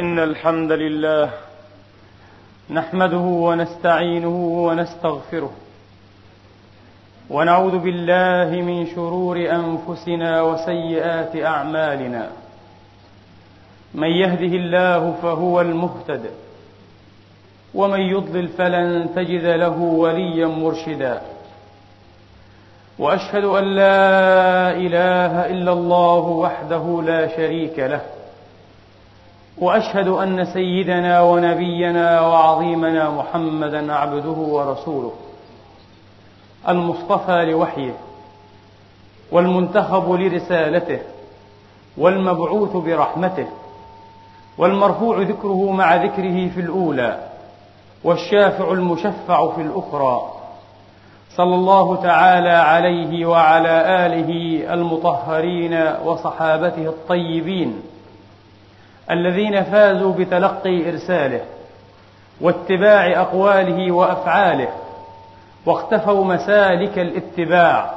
إن الحمد لله نحمده ونستعينه ونستغفره ونعوذ بالله من شرور أنفسنا وسيئات أعمالنا من يهده الله فهو المهتد ومن يضلل فلن تجد له وليا مرشدا وأشهد أن لا إله إلا الله وحده لا شريك له وأشهد أن سيدنا ونبينا وعظيمنا محمدا عبده ورسوله المصطفى لوحيه والمنتخب لرسالته والمبعوث برحمته والمرفوع ذكره مع ذكره في الأولى والشافع المشفع في الأخرى صلى الله تعالى عليه وعلى آله المطهرين وصحابته الطيبين الذين فازوا بتلقي إرساله واتباع أقواله وأفعاله واختفوا مسالك الاتباع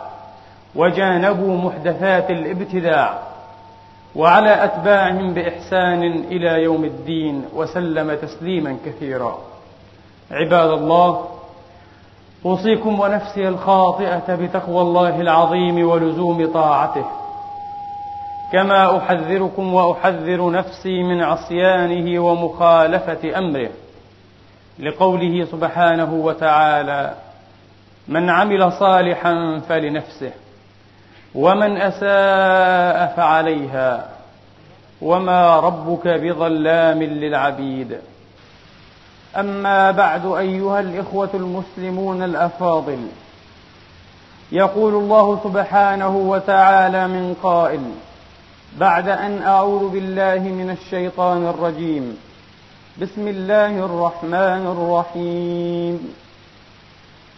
وجانبوا محدثات الابتداع وعلى أتباعهم بإحسان إلى يوم الدين وسلم تسليما كثيرا. عباد الله أوصيكم ونفسي الخاطئة بتقوى الله العظيم ولزوم طاعته. كما احذركم واحذر نفسي من عصيانه ومخالفه امره لقوله سبحانه وتعالى من عمل صالحا فلنفسه ومن اساء فعليها وما ربك بظلام للعبيد اما بعد ايها الاخوه المسلمون الافاضل يقول الله سبحانه وتعالى من قائل بعد أن أعوذ بالله من الشيطان الرجيم. بسم الله الرحمن الرحيم.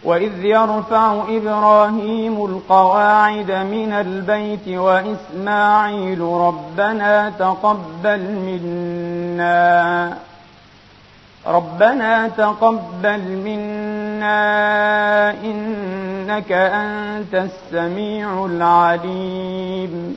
وإذ يرفع إبراهيم القواعد من البيت وإسماعيل ربنا تقبل منا. ربنا تقبل منا إنك أنت السميع العليم.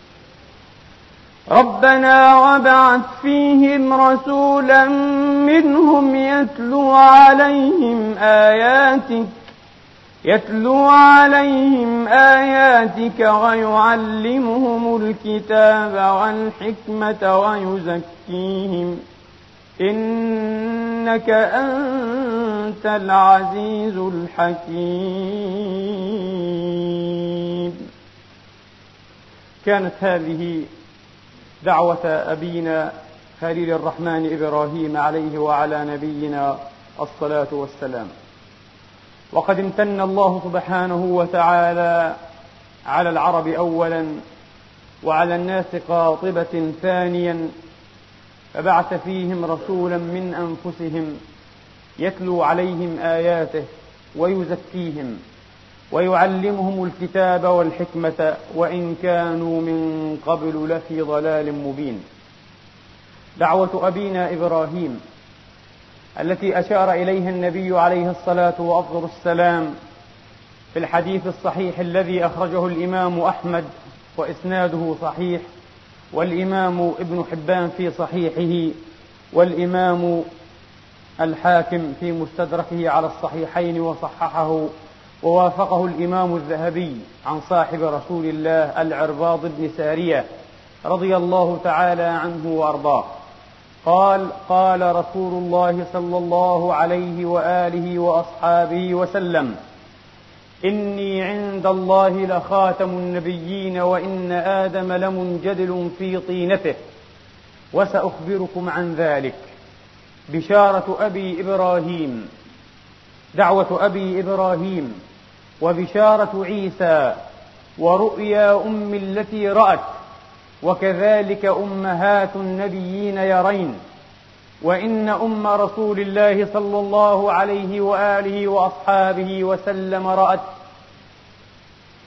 ربنا وابعث فيهم رسولا منهم يتلو عليهم آياتك يتلو عليهم آياتك ويعلمهم الكتاب والحكمة ويزكيهم. إنك أنت العزيز الحكيم. كانت هذه دعوة أبينا خليل الرحمن إبراهيم عليه وعلى نبينا الصلاة والسلام. وقد امتن الله سبحانه وتعالى على العرب أولا وعلى الناس قاطبة ثانيا فبعث فيهم رسولا من أنفسهم يتلو عليهم آياته ويزكيهم. ويعلمهم الكتاب والحكمة وإن كانوا من قبل لفي ضلال مبين. دعوة أبينا إبراهيم التي أشار إليها النبي عليه الصلاة وأفضل السلام في الحديث الصحيح الذي أخرجه الإمام أحمد وإسناده صحيح والإمام ابن حبان في صحيحه والإمام الحاكم في مستدركه على الصحيحين وصححه ووافقه الإمام الذهبي عن صاحب رسول الله العرباض بن سارية رضي الله تعالى عنه وأرضاه. قال قال رسول الله صلى الله عليه وآله وأصحابه وسلم إني عند الله لخاتم النبيين وإن آدم لمنجدل في طينته وسأخبركم عن ذلك. بشارة أبي إبراهيم دعوة أبي إبراهيم وبشارة عيسى ورؤيا أم التي رأت وكذلك أمهات النبيين يرين. وإن أم رسول الله صلى الله عليه وآله وأصحابه وسلم رأت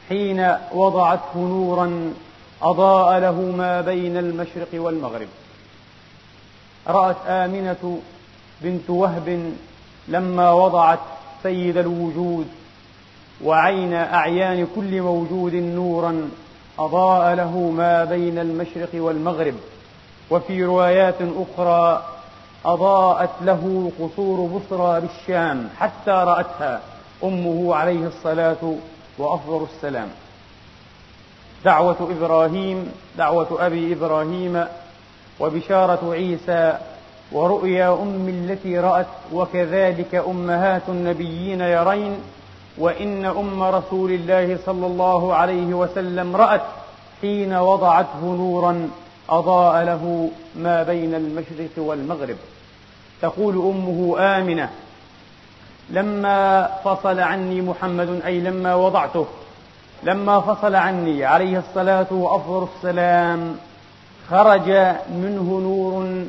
حين وضعته نورا أضاء له ما بين المشرق والمغرب. رأت آمنة بنت وهب لما وضعت سيد الوجود وعين أعيان كل موجود نورا أضاء له ما بين المشرق والمغرب. وفي روايات أخرى أضاءت له قصور بصرى بالشام حتى رأتها أمه عليه الصلاة وأفضل السلام. دعوة إبراهيم دعوة أبي إبراهيم وبشارة عيسى ورؤيا أم التي رأت وكذلك أمهات النبيين يرين وإن أم رسول الله صلى الله عليه وسلم رأت حين وضعته نورا أضاء له ما بين المشرق والمغرب. تقول أمه آمنة لما فصل عني محمد أي لما وضعته لما فصل عني عليه الصلاة وأفضل السلام خرج منه نور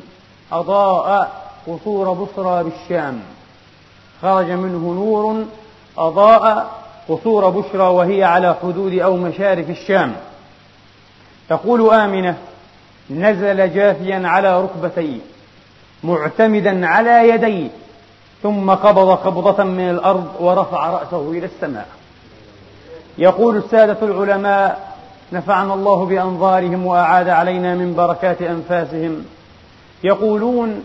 أضاء قصور بصرى بالشام. خرج منه نور أضاء قصور بشرى وهي على حدود أو مشارف الشام. تقول آمنة نزل جاثيا على ركبتيه معتمدا على يديه ثم قبض قبضة من الأرض ورفع رأسه إلى السماء. يقول السادة العلماء نفعنا الله بأنظارهم وأعاد علينا من بركات أنفاسهم. يقولون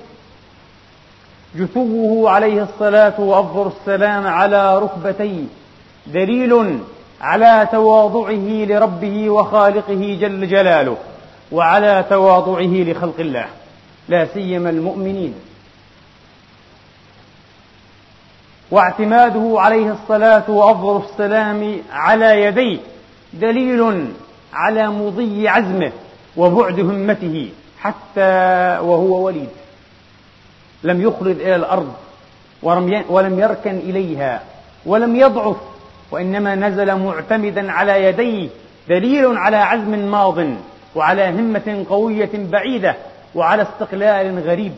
جثوه عليه الصلاة وأفضل السلام على ركبتيه دليل على تواضعه لربه وخالقه جل جلاله وعلى تواضعه لخلق الله لا سيما المؤمنين. واعتماده عليه الصلاة وأفضل السلام على يديه دليل على مضي عزمه وبعد همته حتى وهو وليد. لم يخلد إلى الأرض ولم يركن إليها ولم يضعف وإنما نزل معتمدا على يديه دليل على عزم ماض وعلى همة قوية بعيدة وعلى استقلال غريب.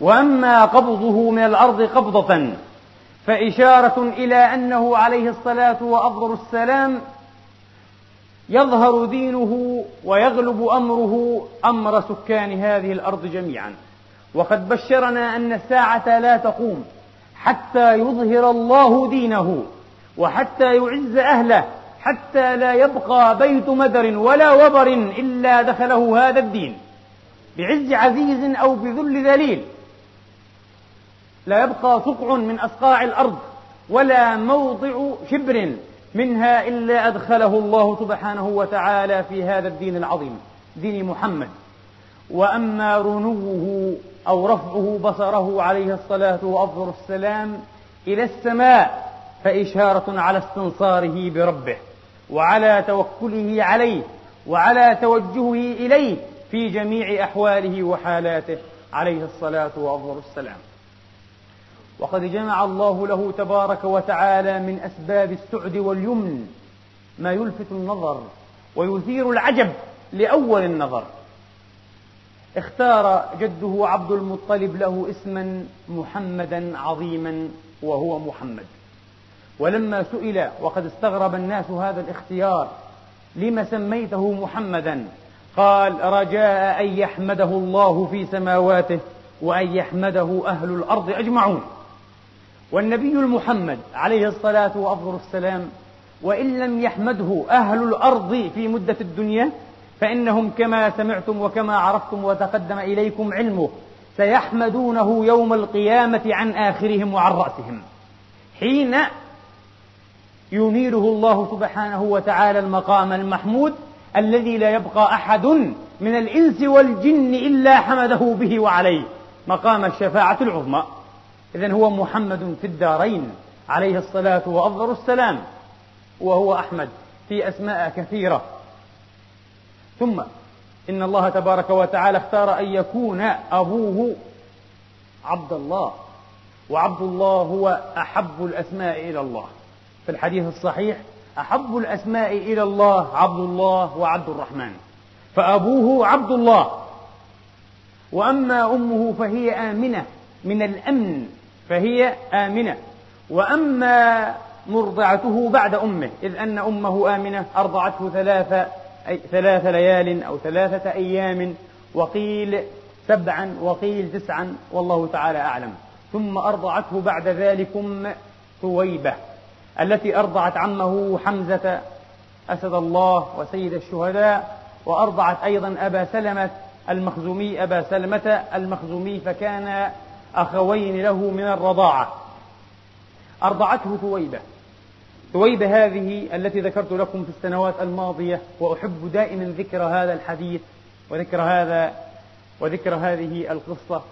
وأما قبضه من الأرض قبضة فإشارة إلى أنه عليه الصلاة وأفضل السلام يظهر دينه ويغلب أمره أمر سكان هذه الأرض جميعا. وقد بشرنا أن الساعة لا تقوم حتى يظهر الله دينه وحتى يعز أهله حتى لا يبقى بيت مدر ولا وبر إلا دخله هذا الدين بعز عزيز أو بذل ذليل. لا يبقى سقع من أسقاع الأرض ولا موضع شبر منها إلا أدخله الله سبحانه وتعالى في هذا الدين العظيم دين محمد. وأما رنوه أو رفعه بصره عليه الصلاة وأفضل السلام إلى السماء فإشارة على استنصاره بربه وعلى توكله عليه وعلى توجهه إليه في جميع أحواله وحالاته عليه الصلاة وأفضل السلام. وقد جمع الله له تبارك وتعالى من أسباب السعد واليمن ما يلفت النظر ويثير العجب لأول النظر. اختار جده عبد المطلب له اسما محمدا عظيما وهو محمد. ولما سئل وقد استغرب الناس هذا الاختيار لم سميته محمدا؟ قال رجاء أن يحمده الله في سماواته وأن يحمده أهل الأرض أجمعون. والنبي المحمد عليه الصلاة وأفضل السلام وإن لم يحمده أهل الأرض في مدة الدنيا فإنهم كما سمعتم وكما عرفتم وتقدم إليكم علمه سيحمدونه يوم القيامة عن آخرهم وعن رأسهم. حين ينيره الله سبحانه وتعالى المقام المحمود الذي لا يبقى أحد من الإنس والجن إلا حمده به وعليه. مقام الشفاعة العظمى. إذا هو محمد في الدارين عليه الصلاة وأفضل السلام. وهو أحمد في أسماء كثيرة. ثم إن الله تبارك وتعالى اختار أن يكون أبوه عبد الله وعبد الله هو أحب الأسماء إلى الله. في الحديث الصحيح أحب الأسماء إلى الله عبد الله وعبد الرحمن. فأبوه عبد الله. وأما أمه فهي آمنة من الأمن فهي آمنة. وأما مرضعته بعد أمه إذ أن أمه آمنة أرضعته ثلاث أي ثلاث ليال أو ثلاثة أيام وقيل سبعا وقيل تسعا والله تعالى أعلم. ثم أرضعته بعد ذلك ثويبة التي أرضعت عمه حمزة أسد الله وسيد الشهداء وأرضعت أيضا أبا سلمة المخزومي أبا سلمة المخزومي فكان أخوين له من الرضاعة. أرضعته ثويبة. ثويبة هذه التي ذكرت لكم في السنوات الماضية وأحب دائما ذكر هذا الحديث وذكر هذا وذكر هذه القصة.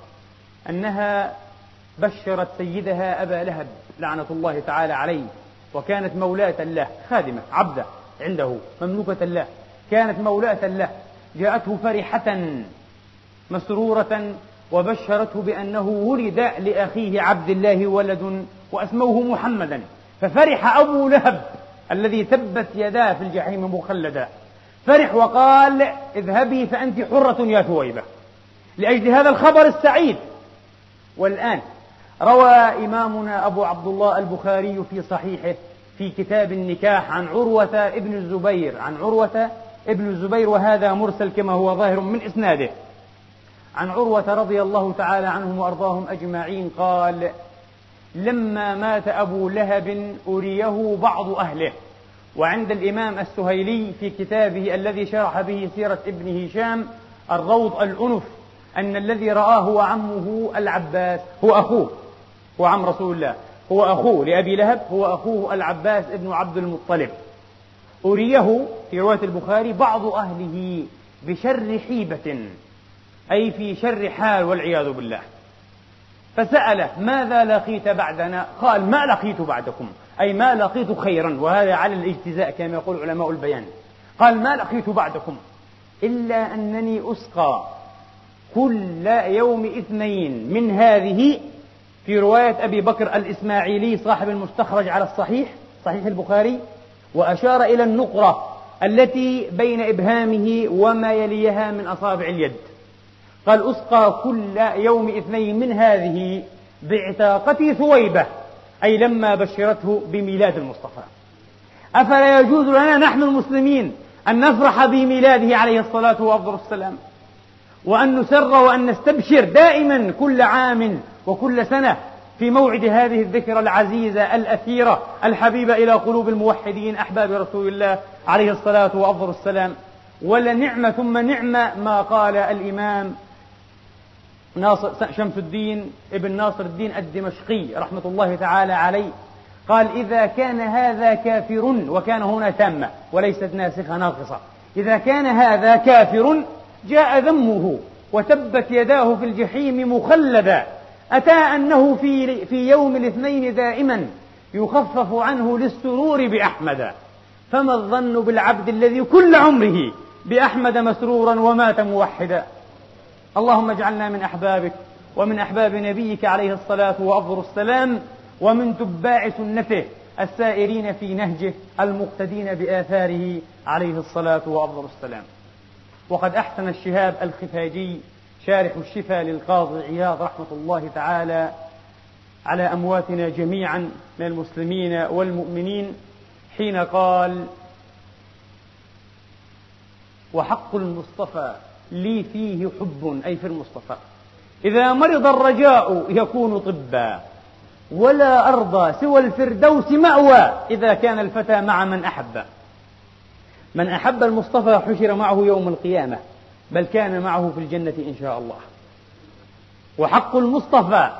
أنها بشرت سيدها أبا لهب لعنة الله تعالى عليه وكانت مولاة له خادمة عبدة عنده مملوكة له. كانت مولاة له جاءته فرحة مسرورة وبشرته بأنه ولد لأخيه عبد الله ولد وأسموه محمدا. ففرح أبو لهب الذي تبت يداه في الجحيم مخلدا. فرح وقال اذهبي فأنت حرة يا ثويبة. لأجل هذا الخبر السعيد. والآن روى إمامنا أبو عبد الله البخاري في صحيحه في كتاب النكاح عن عروة ابن الزبير. عن عروة ابن الزبير وهذا مرسل كما هو ظاهر من إسناده. عن عروة رضي الله تعالى عنهم وأرضاهم أجمعين قال لما مات أبو لهب أريه بعض أهله. وعند الإمام السهيلي في كتابه الذي شرح به سيرة ابن هشام الروض الأنف أن الذي رآه هو عمه العباس هو أخوه هو عم رسول الله هو أخوه لأبي لهب هو أخوه العباس ابن عبد المطلب. أريه في رواية البخاري بعض أهله بشر حيبة أي في شر حال والعياذ بالله. فسأله ماذا لقيت بعدنا؟ قال ما لقيت بعدكم. أي ما لقيت خيرا. وهذا على الاجتزاء كما يقول علماء البيان. قال ما لقيت بعدكم إلا أنني أسقى كل يوم اثنين من هذه في رواية أبي بكر الإسماعيلي صاحب المستخرج على الصحيح صحيح البخاري وأشار إلى النقرة التي بين إبهامه وما يليها من أصابع اليد. قال أسقى كل يوم اثنين من هذه بعتاقة ثويبة أي لما بشرته بميلاد المصطفى. أفلا يجوز لنا نحن المسلمين أن نفرح بميلاده عليه الصلاة وأفضل السلام وأن نسر وأن نستبشر دائما كل عام وكل سنة في موعد هذه الذكرى العزيزة الأثيرة الحبيبة إلى قلوب الموحدين أحباب رسول الله عليه الصلاة وأفضل السلام. ولنعمة ثم نعمة ما قال الإمام ناصر شمس الدين ابن ناصر الدين الدمشقي رحمة الله تعالى عليه قال إذا كان هذا كافر وكان هنا تامة وليست ناسخة ناقصة. إذا كان هذا كافر جاء ذمه وتبت يداه في الجحيم مخلدا. أتى أنه في, في يوم الاثنين دائما يخفف عنه للسرور بأحمد. فما الظن بالعبد الذي كل عمره بأحمد مسرورا ومات موحدا؟ اللهم اجعلنا من أحبابك ومن أحباب نبيك عليه الصلاة وأفضل السلام ومن تباع سنته السائرين في نهجه المقتدين بآثاره عليه الصلاة وأفضل السلام. وقد أحسن الشهاب الخفاجي شارح الشفا للقاضي عياض رحمة الله تعالى على أمواتنا جميعا من المسلمين والمؤمنين حين قال وحق المصطفى لي فيه حب أي في المصطفى. إذا مرض الرجاء يكون طبا ولا أرضى سوى الفردوس مأوى إذا كان الفتى مع من أحب. من أحب المصطفى حشر معه يوم القيامة بل كان معه في الجنة إن شاء الله. وحق المصطفى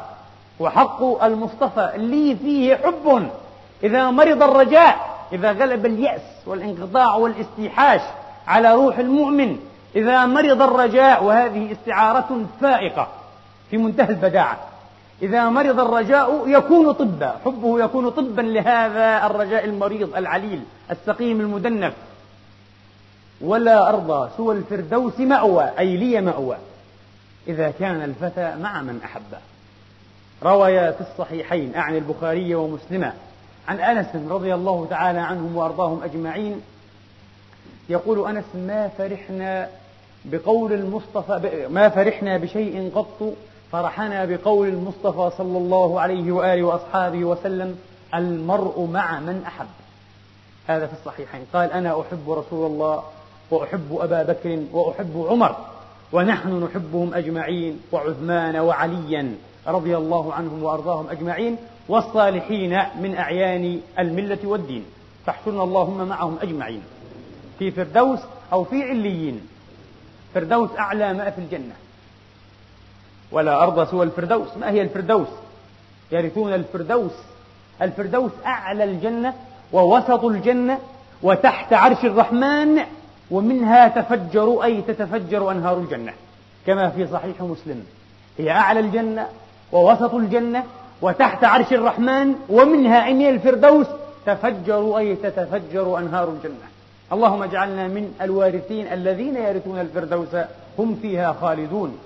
وحق المصطفى لي فيه حب. إذا مرض الرجاء إذا غلب اليأس والانقطاع والاستيحاش على روح المؤمن إذا مرض الرجاء وهذه استعارة فائقة في منتهى البداعة. إذا مرض الرجاء يكون طبا حبه يكون طبا لهذا الرجاء المريض العليل السقيم المدنف. ولا أرضى سوى الفردوس مأوى أي لي مأوى. إذا كان الفتى مع من أحبه روي في الصحيحين أعني البخاري ومسلمة عن أنس رضي الله تعالى عنهم وأرضاهم أجمعين يقول أنس ما فرحنا بقول المصطفى ما فرحنا بشيء قط فرحنا بقول المصطفى صلى الله عليه وآله وأصحابه وسلم المرء مع من أحب. هذا في الصحيحين. قال أنا أحب رسول الله وأحب أبا بكر وأحب عمر ونحن نحبهم أجمعين وعثمان وعليا رضي الله عنهم وأرضاهم أجمعين والصالحين من أعيان الملة والدين. فاحشرنا اللهم معهم أجمعين. في فردوس أو في عليين. فردوس أعلى ما في الجنة. ولا أرض سوى الفردوس. ما هي الفردوس؟ يرثون الفردوس. الفردوس أعلى الجنة ووسط الجنة وتحت عرش الرحمن ومنها تفجر أي تتفجر أنهار الجنة. كما في صحيح مسلم. هي أعلى الجنة ووسط الجنة وتحت عرش الرحمن ومنها أي من الفردوس تفجر أي تتفجر أنهار الجنة. اللهم اجعلنا من الوارثين الذين يرثون الفردوس هم فيها خالدون.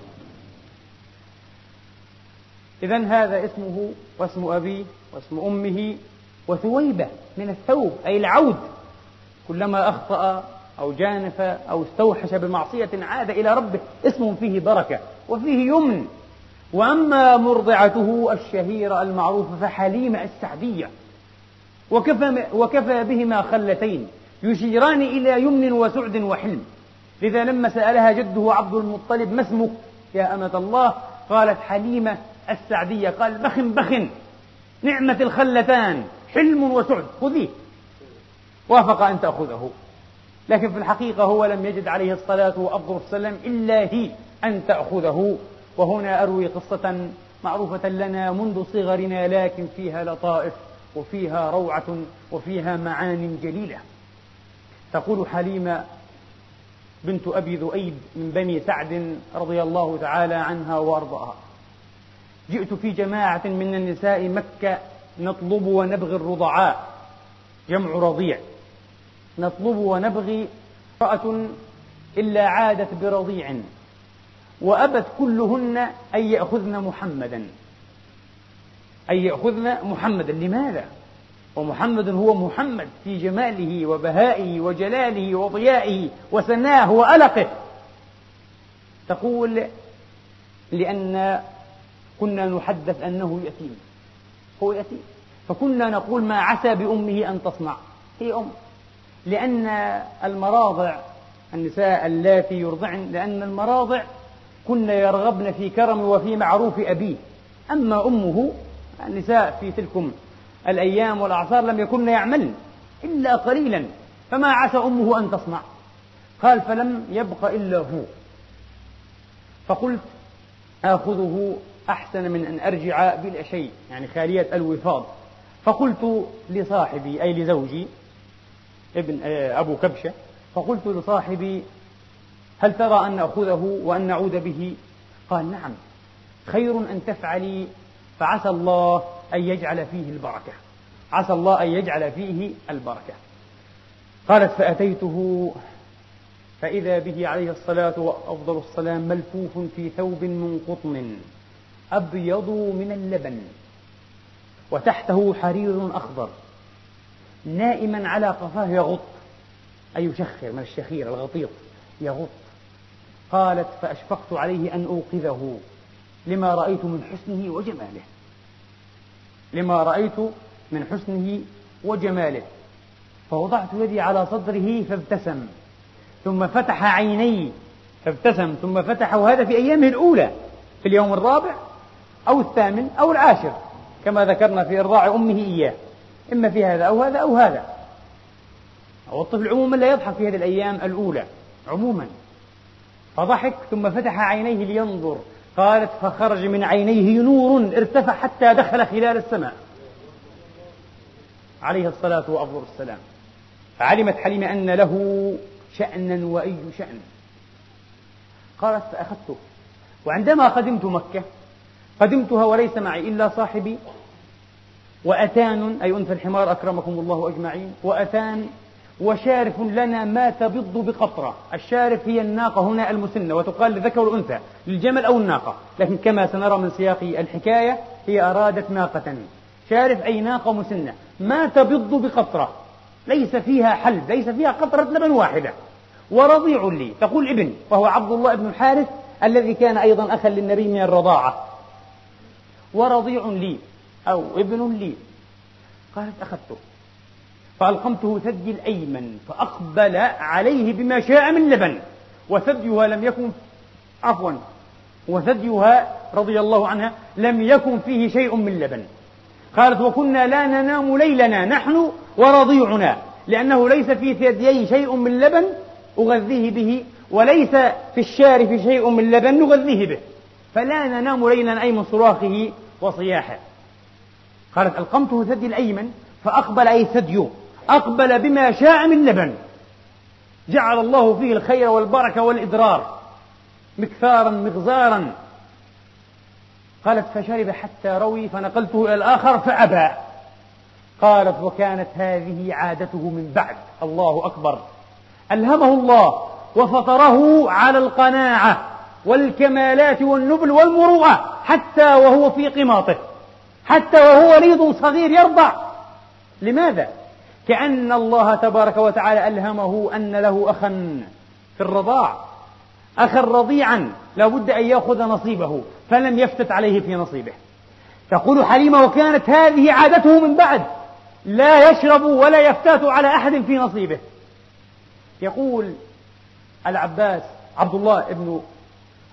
إذا هذا اسمه واسم أبيه واسم أمه وثويبة من الثوب أي العود. كلما أخطأ أو جانف أو استوحش بمعصية عاد إلى ربه اسم فيه بركة وفيه يمن. وأما مرضعته الشهيرة المعروفة فحليمة السعدية. وكفى, وكفى بهما خلتين. يشيران إلى يمن وسعد وحلم. لذا لما سألها جده عبد المطلب ما اسمك؟ يا أمة الله. قالت حليمة السعدية. قال بخن بخن. نعمة الخلتان. حلم وسعد. خذيه. وافق أن تأخذه. لكن في الحقيقة هو لم يجد عليه الصلاة والسلام إلا هي أن تأخذه. وهنا أروي قصة معروفة لنا منذ صغرنا لكن فيها لطائف وفيها روعة وفيها معان جليلة. تقول حليمة بنت أبي ذؤيب من بني سعد رضي الله تعالى عنها وأرضاها. جئت في جماعة من النساء مكة نطلب ونبغي الرضعاء. جمع رضيع. نطلب ونبغي امرأة إلا عادت برضيع. وأبت كلهن أن يأخذن محمدا. أن يأخذن محمدا. لماذا؟ ومحمد هو محمد في جماله وبهائه وجلاله وضيائه وسناه وألقه. تقول لأن كنا نحدث أنه يتيم هو يتيم فكنا نقول ما عسى بأمه أن تصنع. هي أم. لأن المراضع النساء اللاتي يرضعن لأن المراضع كن يرغبن في كرم وفي معروف أبيه. أما أمه النساء في تلكم الأيام والأعصار لم يكن يعملن إلا قليلا فما عسى أمه أن تصنع. قال فلم يبق إلا هو. فقلت آخذه أحسن من أن أرجع بلا شيء يعني خالية الوفاض. فقلت لصاحبي أي لزوجي ابن آه، أبو كبشة فقلت لصاحبي هل ترى أن نأخذه وأن نعود به؟ قال نعم خير أن تفعلي فعسى الله أن يجعل فيه البركة. عسى الله أن يجعل فيه البركة. قالت فأتيته فإذا به عليه الصلاة وأفضل السلام ملفوف في ثوب من قطن أبيض من اللبن وتحته حرير أخضر نائما على قفاه يغط أي يشخر من الشخير الغطيط يغط. قالت فأشفقت عليه أن أوقظه لما رأيت من حسنه وجماله. لما رأيت من حسنه وجماله فوضعت يدي على صدره فابتسم ثم فتح عيني فابتسم ثم فتح وهذا في أيامه الأولى في اليوم الرابع أو الثامن أو العاشر كما ذكرنا في إرضاع أمه إياه إما في هذا أو هذا أو هذا. أو الطفل عموما لا يضحك في هذه الأيام الأولى عموما. فضحك ثم فتح عينيه لينظر. قالت فخرج من عينيه نور ارتفع حتى دخل خلال السماء. عليه الصلاة وأفضل السلام فعلمت حليمة أن له شأنا وأي شأن. قالت فأخذته. وعندما قدمت مكة قدمتها وليس معي إلا صاحبي. وأتان أي أنثى الحمار أكرمكم الله أجمعين. وأتان وشارف لنا ما تبض بقطرة. الشارف هي الناقة هنا المسنة وتقال للذكر والأنثى للجمل أو الناقة. لكن كما سنرى من سياق الحكاية هي أرادت ناقة. شارف أي ناقة مسنة. ما تبض بقطرة. ليس فيها حلب ليس فيها قطرة لبن واحدة. ورضيع لي. تقول ابن فهو عبد الله بن الحارث الذي كان أيضا أخا للنبي من الرضاعة. ورضيع لي أو ابن لي. قالت أخذته. فألقمته ثدي الأيمن فأقبل عليه بما شاء من لبن وثديها لم يكن عفوا وثديها رضي الله عنها لم يكن فيه شيء من لبن. قالت وكنا لا ننام ليلنا نحن ورضيعنا لأنه ليس في ثديي شيء من لبن أغذيه به وليس في الشارف شيء من لبن نغذيه به فلا ننام ليلا أي من صراخه وصياحه. قالت ألقمته ثدي الأيمن فأقبل أي ثديه. أقبل بما شاء من لبن. جعل الله فيه الخير والبركة والإدرار. مكثارا مغزارا. قالت فشرب حتى روي فنقلته إلى الآخر فأبى. قالت وكانت هذه عادته من بعد. الله أكبر. ألهمه الله وفطره على القناعة والكمالات والنبل والمروءة حتى وهو في قماطه. حتى وهو وليد صغير يرضع. لماذا؟ كأن الله تبارك وتعالى ألهمه أن له أخا في الرضاع. أخا رضيعا لا بد أن يأخذ نصيبه فلم يفتت عليه في نصيبه. تقول حليمة وكانت هذه عادته من بعد. لا يشرب ولا يفتات على أحد في نصيبه. يقول العباس عبد الله ابن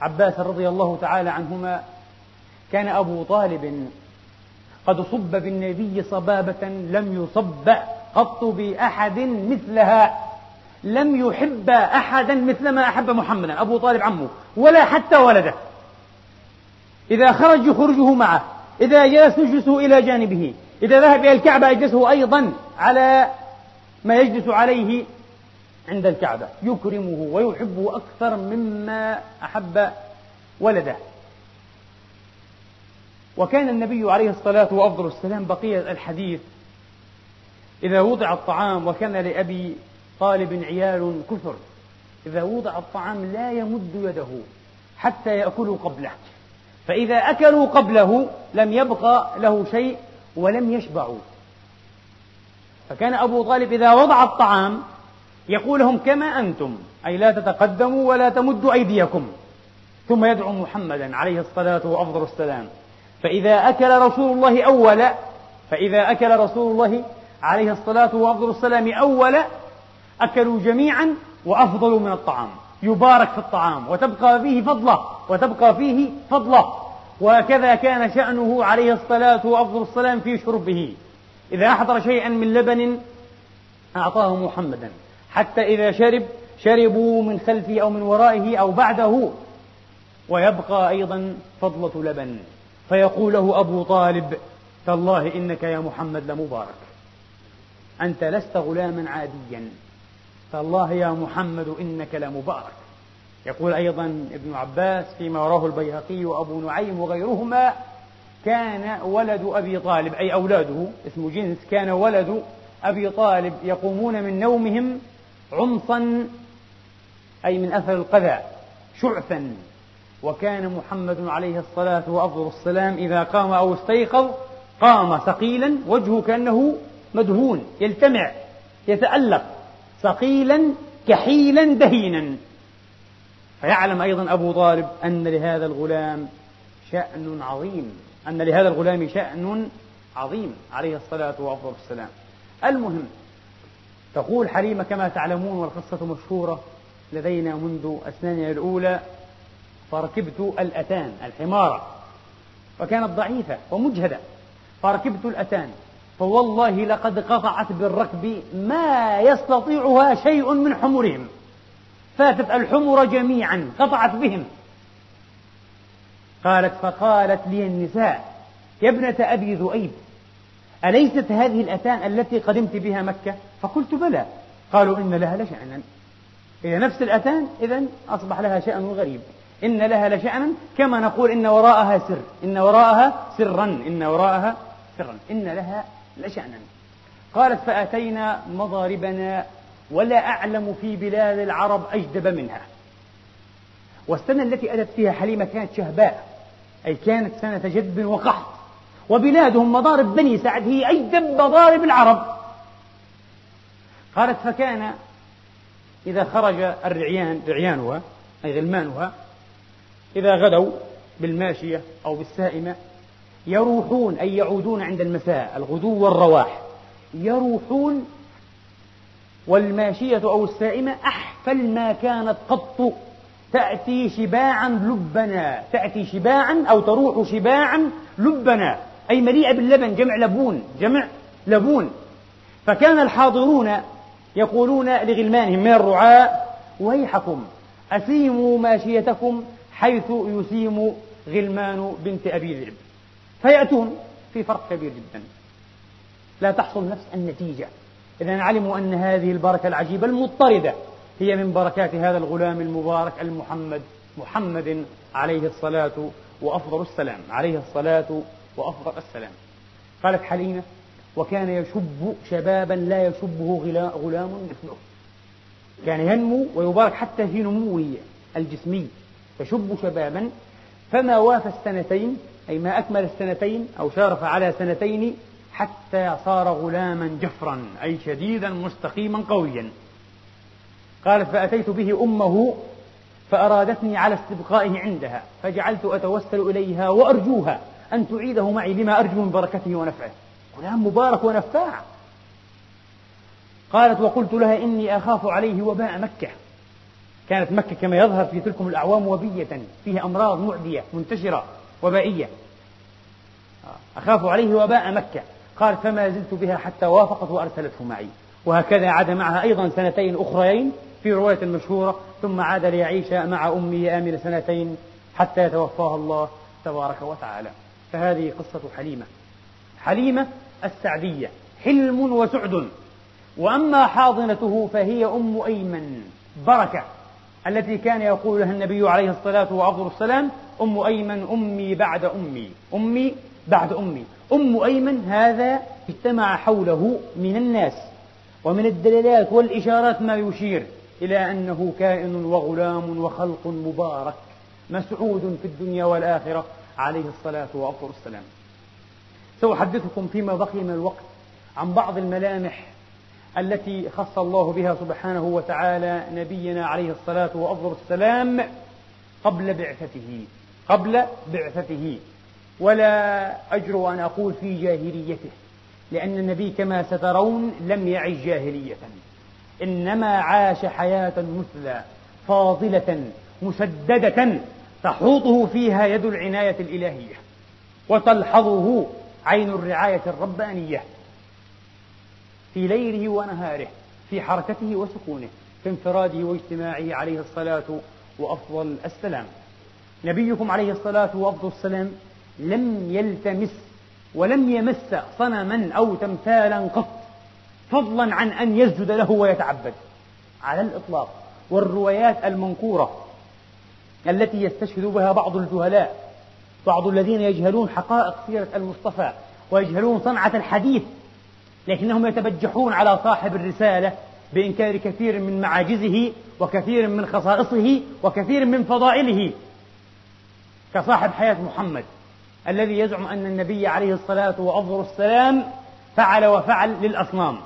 عباس رضي الله تعالى عنهما كان أبو طالب قد صب بالنبي صبابة لم يصب. قط بأحد مثلها. لم يحب أحدا مثل ما أحب محمدا أبو طالب عمه ولا حتى ولده. إذا خرج يخرجه معه إذا جلس يجلسه إلى جانبه إذا ذهب إلى الكعبة يجلسه أيضا على ما يجلس عليه عند الكعبة. يكرمه ويحبه أكثر مما أحب ولده. وكان النبي عليه الصلاة وأفضل السلام بقية الحديث إذا وضع الطعام وكان لأبي طالب عيال كثر إذا وضع الطعام لا يمد يده حتى يأكلوا قبله فإذا أكلوا قبله لم يبقى له شيء ولم يشبعوا. فكان أبو طالب إذا وضع الطعام يقول لهم كما أنتم أي لا تتقدموا ولا تمدوا أيديكم. ثم يدعو محمدا عليه الصلاة وأفضل السلام. فإذا أكل رسول الله أولا فإذا أكل رسول الله عليه الصلاة وأفضل السلام أولا أكلوا جميعا وأفضلوا من الطعام. يبارك في الطعام وتبقى فيه فضلة وتبقى فيه فضلة. وهكذا كان شأنه عليه الصلاة وأفضل السلام في شربه. إذا أحضر شيئا من لبن أعطاه محمدا. حتى إذا شرب شربوا من خلفه أو من ورائه أو بعده. ويبقى أيضا فضلة لبن. فيقول له أبو طالب تالله إنك يا محمد لمبارك. أنت لست غلاما عاديا. تالله يا محمد إنك لمبارك. يقول أيضا ابن عباس فيما رواه البيهقي وأبو نعيم وغيرهما كان ولد أبي طالب أي أولاده اسم جنس كان ولد أبي طالب يقومون من نومهم عمصا أي من أثر القذى شعثا وكان محمد عليه الصلاة وأفضل السلام إذا قام أو استيقظ قام ثقيلا وجهه كأنه مدهون يلتمع يتألق ثقيلا كحيلا دهينا. فيعلم أيضا أبو طالب أن لهذا الغلام شأن عظيم أن لهذا الغلام شأن عظيم عليه الصلاة وأفضل السلام. المهم تقول حليمة كما تعلمون والقصة مشهورة لدينا منذ أسناننا الأولى فركبت الأتان الحمارة وكانت ضعيفة ومجهدة. فركبت الأتان. فوالله لقد قطعت بالركب ما يستطيعها شيء من حمرهم. فاتت الحمر جميعا قطعت بهم. قالت فقالت لي النساء يا ابنة أبي ذؤيب أليست هذه الأتان التي قدمت بها مكة؟ فقلت بلى. قالوا إن لها لشأنا. إذا نفس الأتان إذا أصبح لها شأن غريب. إن لها لشأنا كما نقول إن وراءها سر. إن وراءها سرا. إن وراءها سرا. إن لها لشأنا قالت فأتينا مضاربنا ولا أعلم في بلاد العرب أجدب منها. والسنة التي أتت فيها حليمة كانت شهباء أي كانت سنة جدب وقحط. وبلادهم مضارب بني سعد هي أجدب مضارب العرب. قالت فكان إذا خرج الرعيان رعيانها أي غلمانها إذا غدوا بالماشية أو بالسائمة يروحون أي يعودون عند المساء الغدو والرواح. يروحون والماشية أو السائمة أحفل ما كانت قط. تأتي شباعا لبنا. تأتي شباعا أو تروح شباعا لبنا. أي مليئة باللبن جمع لبون جمع لبون. فكان الحاضرون يقولون لغلمانهم من الرعاء؟ ويحكم أسيموا ماشيتكم حيث يسيم غلمان بنت أبي ذئب. فيأتون في فرق كبير جدا. لا تحصل نفس النتيجة. إذا علموا أن هذه البركة العجيبة المضطردة هي من بركات هذا الغلام المبارك المحمد محمد عليه الصلاة وأفضل السلام عليه الصلاة وأفضل السلام. قالت حليمة وكان يشب شبابا لا يشبه غلام مثله. كان ينمو ويبارك حتى في نموه الجسمي. يشب شبابا فما وافى السنتين أي ما أكمل السنتين أو شارف على سنتين حتى صار غلاما جفرا أي شديدا مستقيما قويا. قالت فأتيت به أمه فأرادتني على استبقائه عندها فجعلت أتوسل إليها وأرجوها أن تعيده معي لما أرجو من بركته ونفعه. غلام مبارك ونفاع. قالت وقلت لها إني أخاف عليه وباء مكة. كانت مكة كما يظهر في تلكم الأعوام وبية فيها أمراض معدية منتشرة. وبائية. أخاف عليه وباء مكة. قال فما زلت بها حتى وافقت وأرسلته معي. وهكذا عاد معها أيضا سنتين أخريين في رواية مشهورة ثم عاد ليعيش مع أمه آمن سنتين حتى يتوفاها الله تبارك وتعالى. فهذه قصة حليمة. حليمة السعدية حلم وسعد. وأما حاضنته فهي أم أيمن بركة التي كان يقول لها النبي عليه الصلاة والسلام أم أيمن أمي بعد أمي. أمي بعد أمي. أم أيمن هذا اجتمع حوله من الناس. ومن الدلالات والإشارات ما يشير إلى أنه كائن وغلام وخلق مبارك مسعود في الدنيا والآخرة عليه الصلاة والسلام سأحدثكم فيما بقي من الوقت عن بعض الملامح التي خص الله بها سبحانه وتعالى نبينا عليه الصلاة والسلام قبل بعثته. قبل بعثته. ولا أجر أن أقول في جاهليته لأن النبي كما سترون لم يعش جاهلية. إنما عاش حياة مثلى فاضلة مسددة تحوطه فيها يد العناية الإلهية وتلحظه عين الرعاية الربانية. في ليله ونهاره في حركته وسكونه في انفراده واجتماعه عليه الصلاة وأفضل السلام. نبيكم عليه الصلاة وأفضل السلام لم يلتمس ولم يمس صنما أو تمثالا قط فضلا عن أن يسجد له ويتعبد. على الإطلاق والروايات المنكورة التي يستشهد بها بعض الجهلاء بعض الذين يجهلون حقائق سيرة المصطفى ويجهلون صنعة الحديث لكنهم يتبجحون على صاحب الرسالة بإنكار كثير من معاجزه وكثير من خصائصه وكثير من فضائله. كصاحب حياة محمد الذي يزعم أن النبي عليه الصلاة والسلام فعل وفعل للأصنام.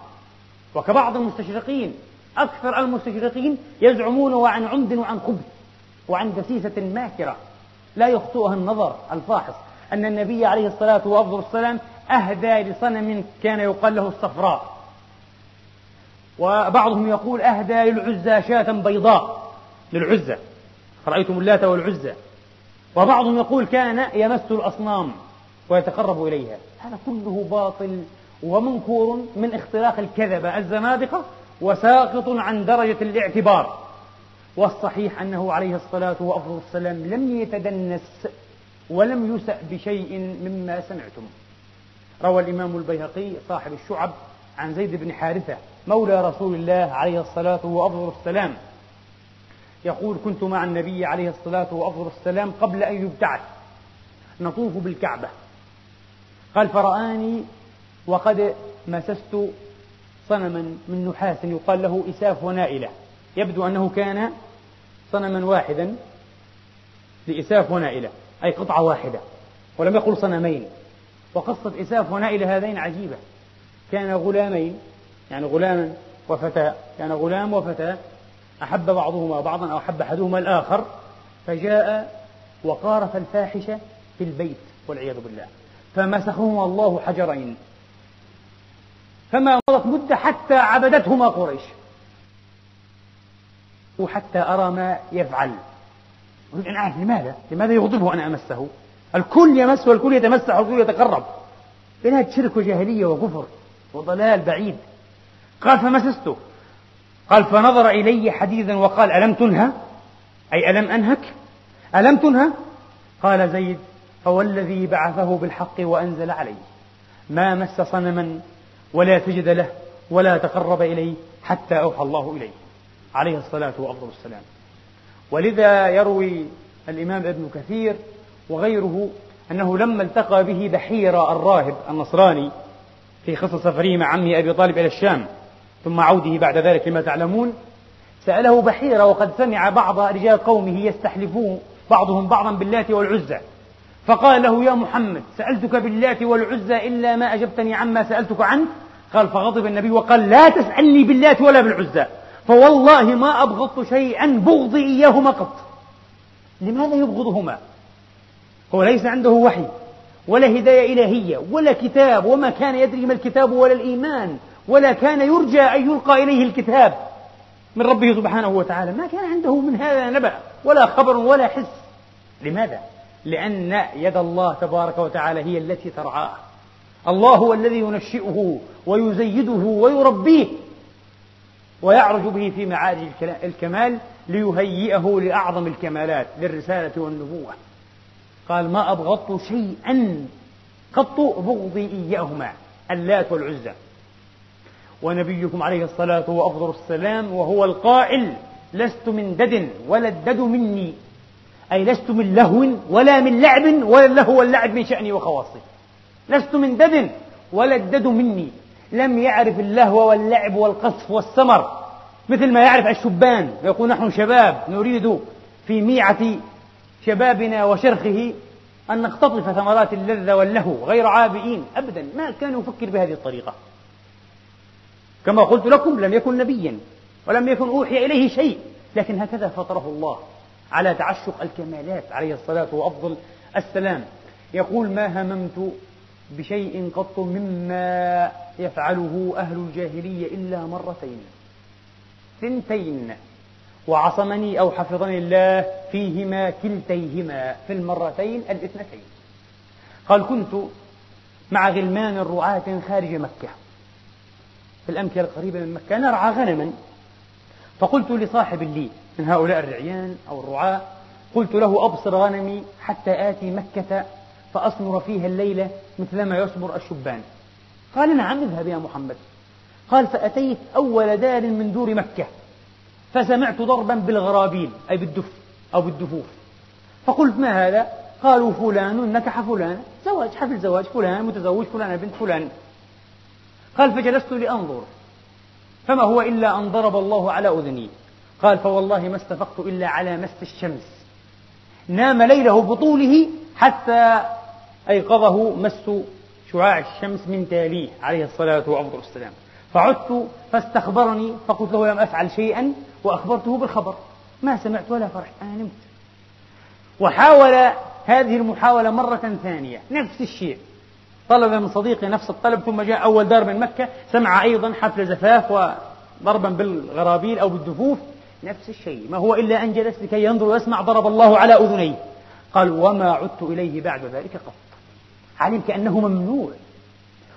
وكبعض المستشرقين أكثر المستشرقين يزعمون وعن عمد وعن خبث وعن دسيسة ماكرة لا يخطئها النظر الفاحص أن النبي عليه الصلاة والسلام أهدى لصنم كان يقال له الصفراء. وبعضهم يقول أهدى للعزى شاة بيضاء للعزى. رأيتم اللات والعزى. وبعضهم يقول كان يمس الأصنام ويتقرب إليها. هذا كله باطل ومنكور من اختراق الكذبة الزنادقة وساقط عن درجة الاعتبار. والصحيح أنه عليه الصلاة والسلام لم يتدنس ولم يسأ بشيء مما سمعتم. روى الإمام البيهقي صاحب الشعب عن زيد بن حارثة مولى رسول الله عليه الصلاة والسلام يقول كنت مع النبي عليه الصلاة والسلام قبل أن يبتعث. نطوف بالكعبة. قال فرآني وقد مسست صنما من نحاس يقال له إساف ونائلة. يبدو أنه كان صنما واحدا. لإساف ونائلة. أي قطعة واحدة. ولم يقل صنمين. وقصة إساف ونائلة هذين عجيبة. كان غلامين. يعني غلاما وفتاة. كان غلام وفتاة. أحب بعضهما بعضا أو أحب أحدهما الآخر فجاء وقارف الفاحشة في البيت والعياذ بالله. فمسخهما الله حجرين. فما مضت مدة حتى عبدتهما قريش. وحتى أرى ما يفعل. أريد أن أعرف لماذا؟ لماذا يغضبه أن أمسه؟ الكل يمس والكل يتمسح والكل يتقرب. بلاد شرك وجاهلية وكفر وضلال بعيد. قال فمسسته. قال فنظر إلي حديدا وقال ألم تنهى? أي ألم أنهك؟ ألم تنهى؟ قال زيد فوالذي بعثه بالحق وأنزل عليه. ما مس صنما ولا سجد له ولا تقرب إليه حتى أوحى الله إليه. عليه الصلاة وأفضل السلام ولذا يروي الإمام ابن كثير وغيره أنه لما التقى به بحيرة الراهب النصراني في قصة سفره مع عمه أبي طالب إلى الشام ثم عوده بعد ذلك لما تعلمون. سأله بحيرة وقد سمع بعض رجال قومه يستحلفون بعضهم بعضا باللات والعزى. فقال له يا محمد سألتك باللات والعزى إلا ما أجبتني عما سألتك عنه؟ قال فغضب النبي وقال لا تسألني باللات ولا بالعزى. فوالله ما أبغضت شيئا بغضي إياهما قط. لماذا يبغضهما؟ هو ليس عنده وحي ولا هداية إلهية ولا كتاب وما كان يدري ما الكتاب ولا الإيمان. ولا كان يرجى أن يلقى إليه الكتاب من ربه سبحانه وتعالى. ما كان عنده من هذا نبأ ولا خبر ولا حس. لماذا؟ لأن يد الله تبارك وتعالى هي التي ترعاه. الله هو الذي ينشئه ويزيده ويربيه ويعرج به في معارج الكمال ليهيئه لأعظم الكمالات للرسالة والنبوة. قال ما أبغضت شيئا قط بغضي إياهما اللات والعزى. ونبيكم عليه الصلاة وأفضل السلام وهو القائل لست من دد ولا الدد مني. أي لست من لهو ولا من لعب ولا اللهو واللعب من شأني وخواصي. لست من دد ولا الدد مني. لم يعرف اللهو واللعب والقصف والسمر مثل ما يعرف الشبان. يقول نحن شباب نريد في ميعة شبابنا وشرخه أن نختطف ثمرات اللذة واللهو غير عابئين. أبدا ما كان يفكر بهذه الطريقة. كما قلت لكم لم يكن نبيا ولم يكن أوحي إليه شيء. لكن هكذا فطره الله على تعشق الكمالات عليه الصلاة وأفضل السلام. يقول ما هممت بشيء قط مما يفعله أهل الجاهلية إلا مرتين ثنتين وعصمني أو حفظني الله فيهما كلتيهما في المرتين الاثنتين. قال كنت مع غلمان رعاة خارج مكة في الأمكنة القريبة من مكة نرعى غنما. فقلت لصاحب لي من هؤلاء الرعيان أو الرعاة قلت له أبصر غنمي حتى آتي مكة فأصمر فيها الليلة مثلما يصبر الشبان. قال نعم اذهب يا محمد. قال فأتيت أول دار من دور مكة فسمعت ضربا بالغرابيل أي بالدف أو بالدفوف. فقلت ما هذا؟ قالوا فلان نكح فلان زواج حفل زواج فلان متزوج فلان بنت فلان. قال فجلست لأنظر. فما هو إلا أن ضرب الله على أذني. قال فوالله ما استفقت إلا على مس الشمس. نام ليله بطوله حتى أيقظه مس شعاع الشمس من تاليه عليه الصلاة وأفضل السلام. فعدت فاستخبرني فقلت له لم أفعل شيئا وأخبرته بالخبر. ما سمعت ولا فرحت أنا نمت. وحاول هذه المحاولة مرة ثانية نفس الشيء. طلب من صديقه نفس الطلب ثم جاء أول دار من مكة سمع أيضا حفل زفاف وضربا بالغرابيل أو بالدفوف. نفس الشيء ما هو إلا أن جلس لكي ينظر ويسمع ضرب الله على أذنيه. قال وما عدت إليه بعد ذلك قط. علم كأنه ممنوع.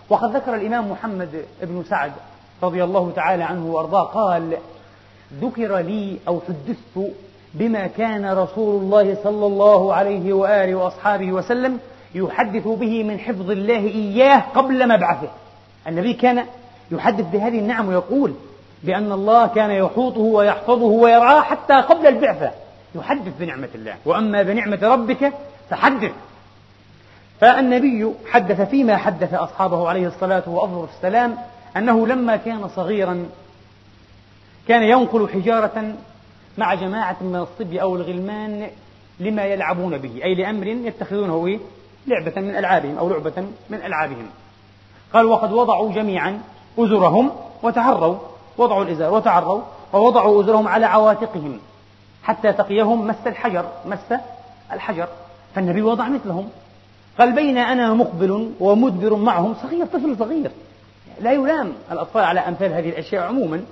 وقد ذكر الإمام محمد بن سعد رضي الله تعالى عنه وأرضاه قال ذكر لي أو حدثت بما كان رسول الله صلى الله عليه وآله وأصحابه وسلم يحدث به من حفظ الله إياه قبل مبعثه. النبي كان يحدث بهذه النعم ويقول بأن الله كان يحوطه ويحفظه ويرعاه حتى قبل البعثة. يحدث بنعمة الله. وأما بنعمة ربك فحدث. فالنبي حدث فيما حدث أصحابه عليه الصلاة والسلام أنه لما كان صغيرا كان ينقل حجارة مع جماعة من الصبي أو الغلمان لما يلعبون به أي لأمر يتخذونه؟ لعبة من ألعابهم أو لعبة من ألعابهم. قال وقد وضعوا جميعا أزرهم وتعروا وضعوا الإزار وتعروا فوضعوا أزرهم على عواتقهم حتى تقيهم مس الحجر مس الحجر. فالنبي وضع مثلهم. قال بين أنا مقبل ومدبر معهم صغير طفل صغير. لا يلام الأطفال على أمثال هذه الأشياء عموما.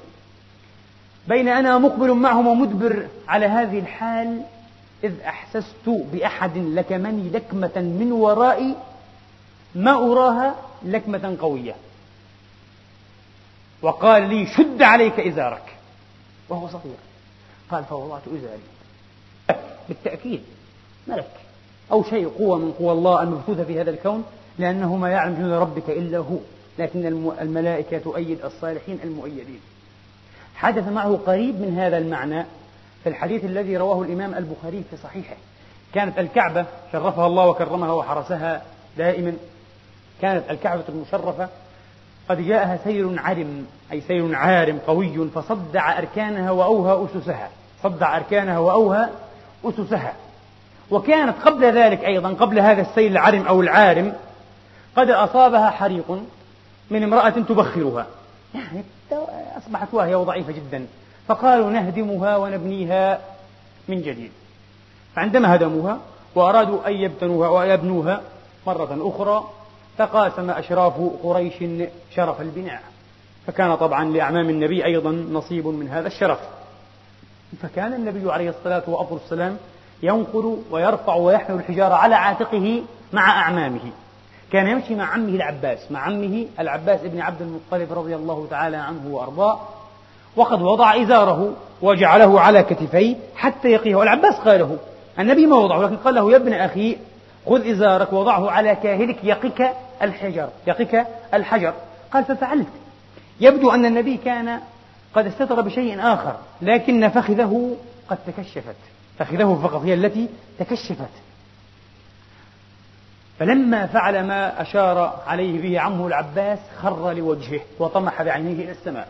بين أنا مقبل معهم ومدبر على هذه الحال إذ أحسست بأحد لكمني لكمة من ورائي ما أراها لكمة قوية. وقال لي شد عليك إزارك. وهو صغير. قال فوضعت إزاري. بالتأكيد ملك. أو شيء قوة من قوى الله المبثوثة في هذا الكون لأنه ما يعلم جنود ربك إلا هو. لكن الملائكة تؤيد الصالحين المؤيدين. حدث معه قريب من هذا المعنى في الحديث الذي رواه الإمام البخاري في صحيحه. كانت الكعبة شرفها الله وكرمها وحرسها دائما. كانت الكعبة المشرفة. قد جاءها سيل عرم أي سيل عارم قوي فصدع أركانها وأوهى أسسها. صدع أركانها وأوهى أسسها. وكانت قبل ذلك أيضا قبل هذا السيل العرم أو العارم قد أصابها حريق من امرأة تبخرها. يعني أصبحت واهية وضعيفة جدا. فقالوا نهدمها ونبنيها من جديد. فعندما هدموها وأرادوا أن يبتنوها ويبنوها مرة أخرى تقاسم أشراف قريش شرف البناء. فكان طبعا لأعمام النبي أيضا نصيب من هذا الشرف. فكان النبي عليه الصلاة والسلام ينقل ويرفع ويحمل الحجارة على عاتقه مع أعمامه. كان يمشي مع عمه العباس مع عمه العباس بن عبد المطلب رضي الله تعالى عنه وأرضاه وقد وضع إزاره وجعله على كتفيه حتى يقيه. والعباس قاله النبي ما وضعه لكن قال له يا ابن أخي خذ إزارك وضعه على كاهلك يقك الحجر يقك الحجر. قال ففعلت. يبدو أن النبي كان قد استتر بشيء آخر لكن فخذه قد تكشفت. فخذه فقط هي التي تكشفت. فلما فعل ما أشار عليه به عمه العباس خر لوجهه وطمح بعينيه إلى السماء.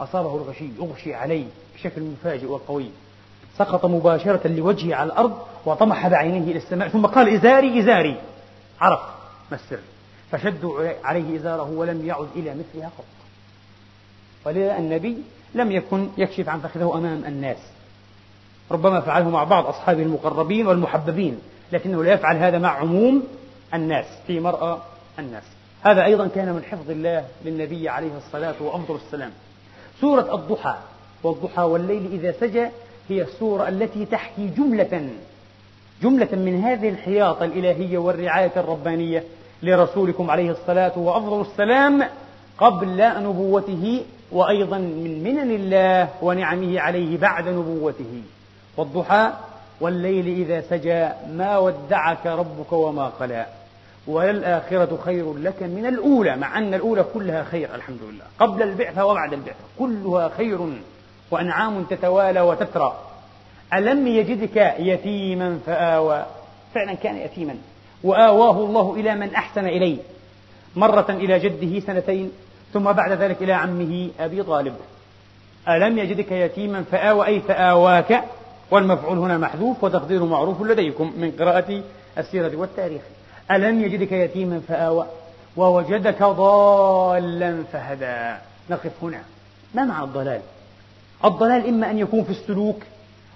أصابه الغشي أغشي عليه بشكل مفاجئ وقوي. سقط مباشرة لوجهه على الأرض وطمح بعينيه إلى السماء ثم قال إزاري إزاري. عرف ما السر. فشدوا عليه إزاره ولم يعد إلى مثلها قط ولذا النبي لم يكن يكشف عن فخذه أمام الناس. ربما فعله مع بعض أصحابه المقربين والمحببين لكنه لا يفعل هذا مع عموم الناس في مرأى الناس. هذا أيضا كان من حفظ الله للنبي عليه الصلاة وأفضل السلام سورة الضحى. والضحى والليل إذا سجى هي السورة التي تحكي جملة جملة من هذه الحياطة الإلهية والرعاية الربانية لرسولكم عليه الصلاة وأفضل السلام قبل نبوته وأيضا من منن الله ونعمه عليه بعد نبوته. والضحى والليل إذا سجى ما ودعك ربك وما قلى. وللآخرة خير لك من الأولى مع أن الأولى كلها خير الحمد لله قبل البعثة وبعد البعثة كلها خير وأنعام تتوالى وتترى. ألم يجدك يتيما فآوى؟ فعلا كان يتيما. وآواه الله إلى من أحسن إليه. مرة إلى جده سنتين ثم بعد ذلك إلى عمه أبي طالب. ألم يجدك يتيما فآوى؟ أي فآواك. والمفعول هنا محذوف وتقديره معروف لديكم من قراءة السيرة والتاريخ. ألم يجدك يتيما فآوى ووجدك ضالا فهدى. نقف هنا. ما معنى الضلال؟ الضلال إما أن يكون في السلوك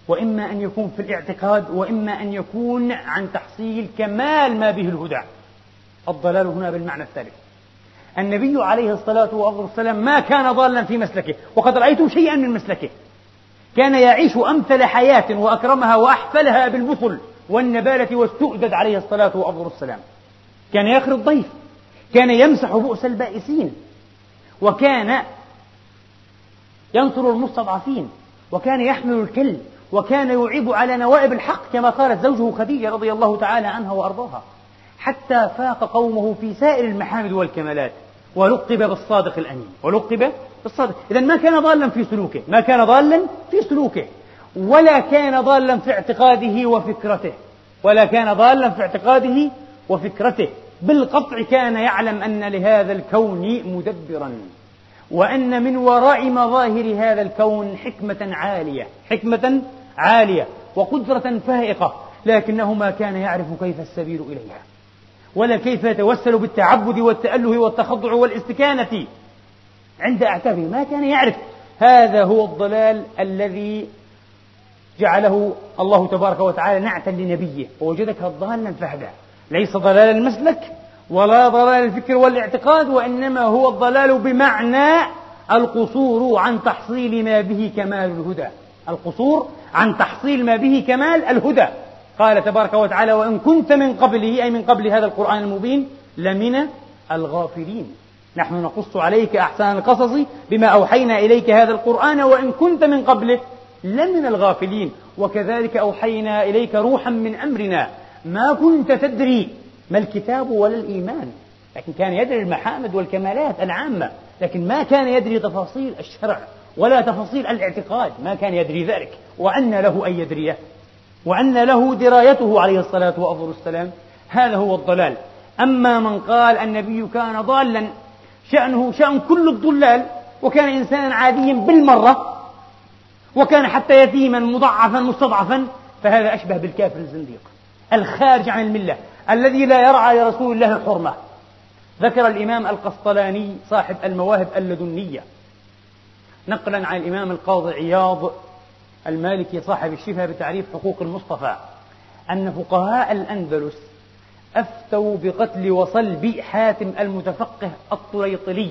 وإما أن يكون في الاعتقاد وإما أن يكون عن تحصيل كمال ما به الهدى. الضلال هنا بالمعنى الثالث. النبي عليه الصلاة والسلام ما كان ضالا في مسلكه وقد رأيت شيئا من مسلكه. كان يعيش أمثل حياة وأكرمها وأحفلها بالبطل. والنبالة والسؤدد عليه الصلاة والسلام كان يخري الضيف كان يمسح بؤس البائسين. وكان ينصر المستضعفين. وكان يحمل الكل. وكان يعيب على نوائب الحق كما قالت زوجه خديجة رضي الله تعالى عنها وأرضاها. حتى فاق قومه في سائر المحامد والكمالات. ولقب بالصادق الأمين. ولقب بالصادق. إذا ما كان ضالا في سلوكه. ما كان ضالا في سلوكه. ولا كان ضالا في اعتقاده وفكرته. ولا كان ضالا في اعتقاده وفكرته. بالقطع كان يعلم أن لهذا الكون مدبرا. وأن من وراء مظاهر هذا الكون حكمة عالية. حكمة عالية وقدرة فائقة. لكنه ما كان يعرف كيف السبيل إليها. ولا كيف يتوسل بالتعبد والتأله والتخضع والاستكانة. عند أعتابه ما كان يعرف. هذا هو الضلال الذي جعله الله تبارك وتعالى نعتا لنبيه ووجدك ضالا فهدى. ليس ضلال المسلك ولا ضلال الفكر والاعتقاد وإنما هو الضلال بمعنى القصور عن تحصيل ما به كمال الهدى. القصور عن تحصيل ما به كمال الهدى. قال تبارك وتعالى وإن كنت من قبله أي من قبل هذا القرآن المبين لمن الغافلين. نحن نقص عليك أحسن القصص بما أوحينا إليك هذا القرآن وإن كنت من قبله لمن الغافلين. وكذلك أوحينا إليك روحا من أمرنا. ما كنت تدري ما الكتاب ولا الإيمان. لكن كان يدري المحامد والكمالات العامة. لكن ما كان يدري تفاصيل الشرع ولا تفاصيل الاعتقاد. ما كان يدري ذلك. وأن له أن يدريه. وأن له درايته عليه الصلاة وأفضل السلام. هذا هو الضلال. أما من قال النبي كان ضالا شأنه شأن كل الضلال وكان إنسانا عاديا بالمرة وكان حتى يتيما مضعفا مستضعفا فهذا أشبه بالكافر الزنديق. الخارج عن الملة الذي لا يرعى لرسول الله الحرمة. ذكر الإمام القسطلاني صاحب المواهب اللدنية. نقلا عن الإمام القاضي عياض المالكي صاحب الشفاء بتعريف حقوق المصطفى. أن فقهاء الأندلس أفتوا بقتل وصلب حاتم المتفقه الطليطلي.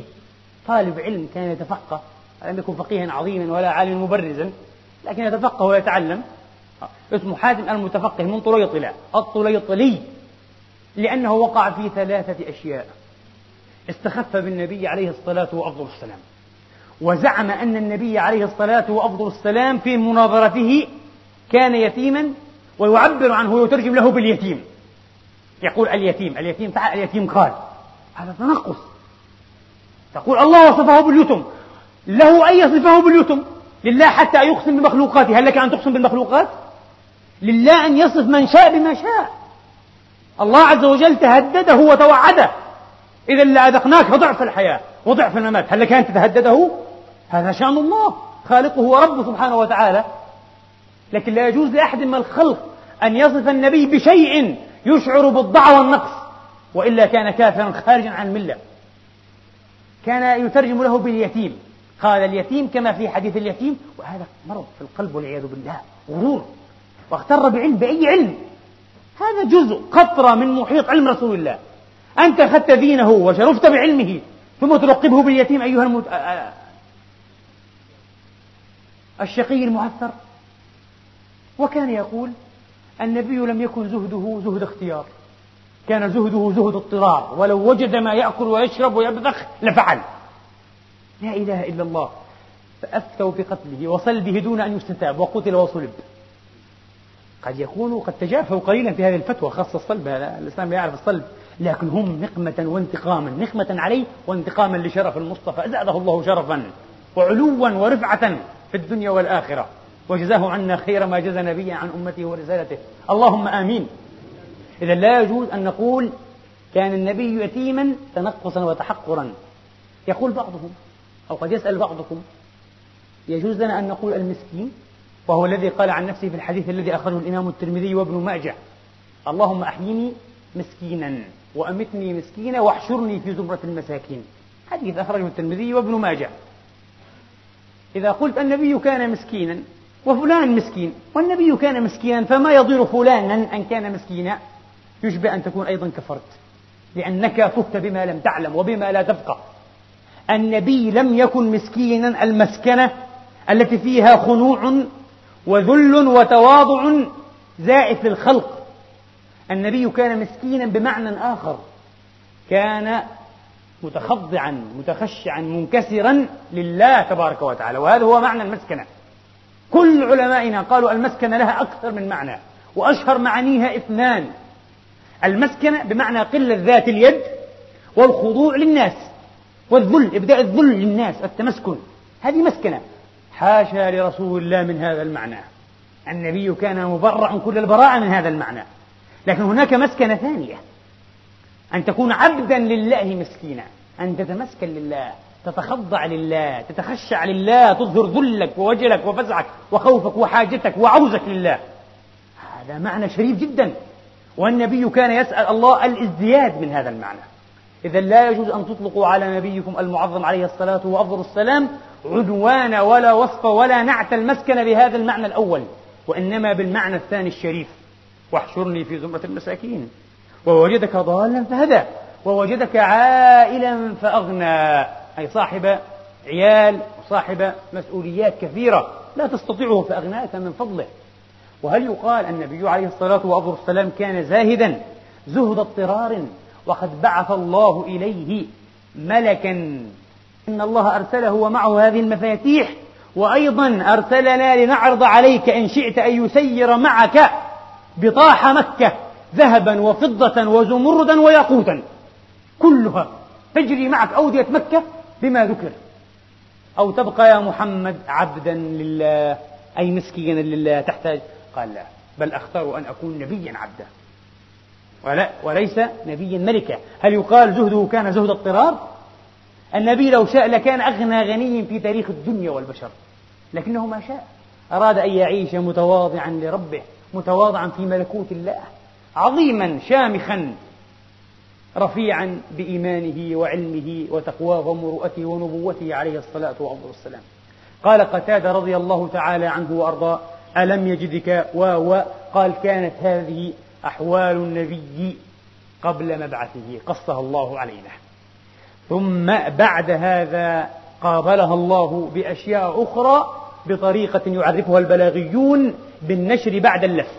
طالب علم كان يتفقه. لم يكن فقيها عظيما ولا عالما مبرزا لكن يتفقه ويتعلم. اسمه حاتم المتفقه من طليطلة الطليطلي لأنه وقع في ثلاثة أشياء. استخف بالنبي عليه الصلاة وأفضل السلام. وزعم أن النبي عليه الصلاة وأفضل السلام في مناظرته كان يتيما ويعبر عنه ويترجم له باليتيم. يقول اليتيم اليتيم تعال اليتيم قال هذا تنقص. تقول الله وصفه باليتم. له أن يصفه باليتم. لله حتى يقسم بمخلوقاته. هل لك أن تقسم بالمخلوقات؟ لله أن يصف من شاء بما شاء. الله عز وجل تهدده وتوعده. إذا لأذقناك ضعف الحياة وضعف الممات. هل لك أن تتهدده؟ هذا شأن الله. خالقه وربه سبحانه وتعالى. لكن لا يجوز لأحد من الخلق أن يصف النبي بشيء يشعر بالضعف والنقص وإلا كان كافرا خارجا عن الملة. كان يترجم له باليتيم. قال اليتيم كما في حديث اليتيم وهذا مرض في القلب والعياذ بالله غرور واغتر بعلم بأي علم. هذا جزء قطرة من محيط علم رسول الله. أنت أخذت دينه وشرفت بعلمه ثم تلقبه باليتيم أيها المت... الشقي المعثر. وكان يقول النبي لم يكن زهده زهد اختيار. كان زهده زهد اضطرار. ولو وجد ما يأكل ويشرب ويبذخ لفعل. لا إله إلا الله فأفتوا بقتله وصلبه دون أن يستتاب وقتل وصلب. قد يكونوا قد تجافوا قليلا في هذه الفتوى خاصة الصلب هذا الإسلام لا يعرف الصلب لكن هم نقمة وانتقاما نقمة عليه وانتقاما لشرف المصطفى زاده الله شرفا وعلوا ورفعة في الدنيا والآخرة. وجزاه عنا خير ما جزى نبيا عن أمته ورسالته. اللهم آمين. إذا لا يجوز أن نقول كان النبي يتيما تنقصا وتحقرا. يقول بعضهم أو قد يسأل بعضكم يجوز لنا أن نقول المسكين وهو الذي قال عن نفسه في الحديث الذي أخرجه الإمام الترمذي وابن ماجه اللهم أحيني مسكينا وأمتني مسكينا واحشرني في زمرة المساكين. حديث أخرجه الترمذي وابن ماجه. إذا قلت النبي كان مسكينا وفلان مسكين والنبي كان مسكينا فما يضير فلانا أن كان مسكينا؟ يشبه أن تكون أيضا كفرت لأنك فهت بما لم تعلم وبما لا تفقه النبي لم يكن مسكينا المسكنة التي فيها خنوع وذل وتواضع زائف للخلق النبي كان مسكينا بمعنى آخر. كان متخضعا متخشعا منكسرا لله تبارك وتعالى وهذا هو معنى المسكنة. كل علمائنا قالوا المسكنة لها أكثر من معنى وأشهر معانيها اثنان. المسكنة بمعنى قلة ذات اليد والخضوع للناس. والذل إبداء الذل للناس التمسكن. هذه مسكنة. حاشا لرسول الله من هذا المعنى. النبي كان مبرع كل البراءة من هذا المعنى. لكن هناك مسكنة ثانية. أن تكون عبدا لله مسكينا. أن تتمسكن لله تتخضع لله تتخشع لله تظهر ذلك ووجلك وفزعك وخوفك وحاجتك وعوزك لله. هذا معنى شريف جدا. والنبي كان يسأل الله الازدياد من هذا المعنى. إذا لا يجوز أن تطلقوا على نبيكم المعظم عليه الصلاة وأفضل السلام عنوان ولا وصف ولا نعت المسكن بهذا المعنى الأول وإنما بالمعنى الثاني الشريف. واحشرني في زمرة المساكين. ووجدك ضالا فهدى ووجدك عائلا فأغنى. أي صاحب عيال وصاحب مسؤوليات كثيرة لا تستطيعه فأغناك من فضله. وهل يقال النبي عليه الصلاة والسلام كان زاهدا؟ زهد اضطرار. وقد بعث الله إليه ملكا. إن الله أرسله ومعه هذه المفاتيح وأيضا أرسلنا لنعرض عليك إن شئت أن يسير معك بطاح مكة ذهبا وفضة وزمردا وياقوتا. كلها تجري معك أودية مكة بما ذكر. أو تبقى يا محمد عبدا لله أي مسكينا لله تحتاج؟ قال لا بل أختار أن أكون نبيا عبدا. ولا وليس نبيا ملكا. هل يقال زهده كان زهد اضطرار؟ النبي لو شاء لكان أغنى غني في تاريخ الدنيا والبشر. لكنه ما شاء. أراد أن يعيش متواضعا لربه متواضعا في ملكوت الله عظيما شامخا رفيعا بإيمانه وعلمه وتقواه ومروءته ونبوته عليه الصلاة والسلام. قال قتادة رضي الله تعالى عنه وأرضاه ألم يجدك؟ و قال كانت هذه أحوال النبي قبل مبعثه قصها الله علينا. ثم بعد هذا قابلها الله بأشياء أخرى بطريقة يعرفها البلاغيون بالنشر بعد اللف.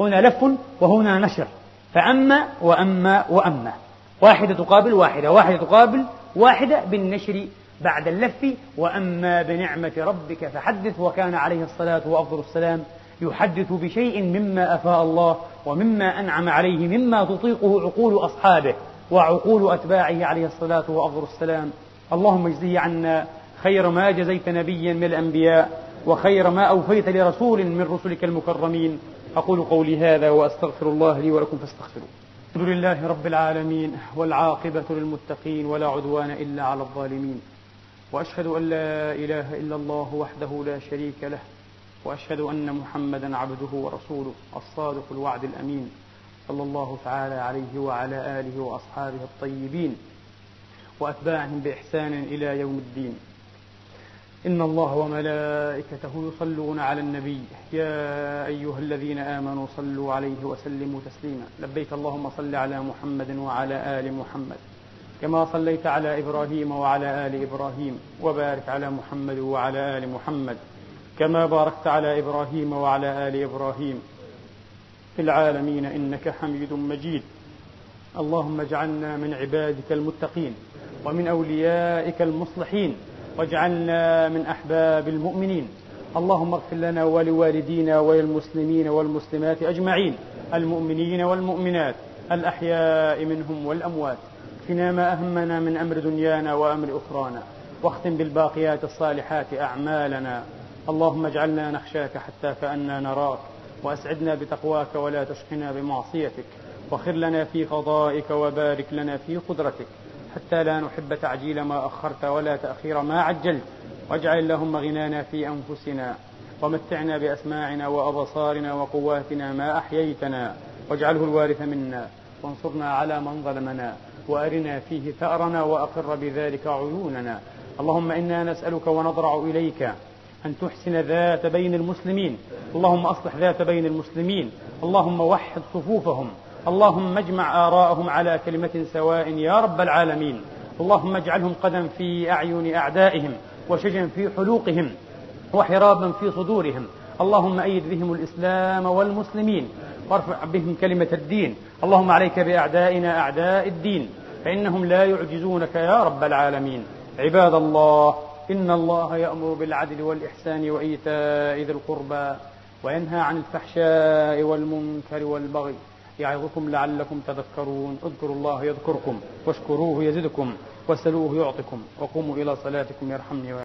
هنا لف وهنا نشر. فأما وأما وأما. واحدة تقابل واحدة واحدة تقابل واحدة بالنشر بعد اللف. وأما بنعمة ربك فحدث وكان عليه الصلاة وأفضل السلام يحدث بشيء مما أفاء الله ومما أنعم عليه مما تطيقه عقول أصحابه وعقول أتباعه عليه الصلاة وأفضل السلام. اللهم اجزه عنا خير ما جزيت نبيا من الأنبياء وخير ما أوفيت لرسول من رسلك المكرمين. أقول قولي هذا وأستغفر الله لي ولكم فاستغفروه. الحمد لله رب العالمين والعاقبة للمتقين ولا عدوان إلا على الظالمين. وأشهد أن لا إله إلا الله وحده لا شريك له وأشهد أن محمدا عبده ورسوله الصادق الوعد الأمين صلى الله تعالى عليه وعلى آله وأصحابه الطيبين وأتباعهم بإحسان إلى يوم الدين. إن الله وملائكته يصلون على النبي. يا أيها الذين آمنوا صلوا عليه وسلموا تسليما. لبيك اللهم صل على محمد وعلى آل محمد. كما صليت على إبراهيم وعلى آل إبراهيم. وبارك على محمد وعلى آل محمد. كما باركت على إبراهيم وعلى آل إبراهيم في العالمين إنك حميد مجيد. اللهم اجعلنا من عبادك المتقين ومن أوليائك المصلحين واجعلنا من أحباب المؤمنين. اللهم اغفر لنا ولوالدينا وللمسلمين والمسلمات أجمعين المؤمنين والمؤمنات الأحياء منهم والأموات. اكفنا ما أهمنا من أمر دنيانا وأمر أخرانا واختم بالباقيات الصالحات أعمالنا. اللهم اجعلنا نخشاك حتى كأننا نراك وأسعدنا بتقواك ولا تشقنا بمعصيتك وخر لنا في قضائك وبارك لنا في قدرتك حتى لا نحب تعجيل ما أخرت ولا تأخير ما عجلت واجعل اللهم غنانا في أنفسنا ومتعنا بأسماعنا وأبصارنا وقواتنا ما أحييتنا واجعله الوارث منا وانصرنا على من ظلمنا وأرنا فيه ثأرنا وأقر بذلك عيوننا اللهم إنا نسألك ونضرع إليك أن تحسن ذات بين المسلمين. اللهم أصلح ذات بين المسلمين. اللهم وحد صفوفهم. اللهم اجمع آراءهم على كلمة سواء يا رب العالمين. اللهم اجعلهم قدم في أعين أعدائهم وشجا في حلوقهم وحرابا في صدورهم. اللهم أيد بهم الإسلام والمسلمين. وارفع بهم كلمة الدين. اللهم عليك بأعدائنا أعداء الدين. فإنهم لا يعجزونك يا رب العالمين. عباد الله إن الله يأمر بالعدل والإحسان وإيتاء ذي القربى وينهى عن الفحشاء والمنكر والبغي يعظكم لعلكم تذكرون. اذكروا الله يذكركم واشكروه يزدكم واسألوه يعطكم وقوموا إلى صلاتكم يرحمني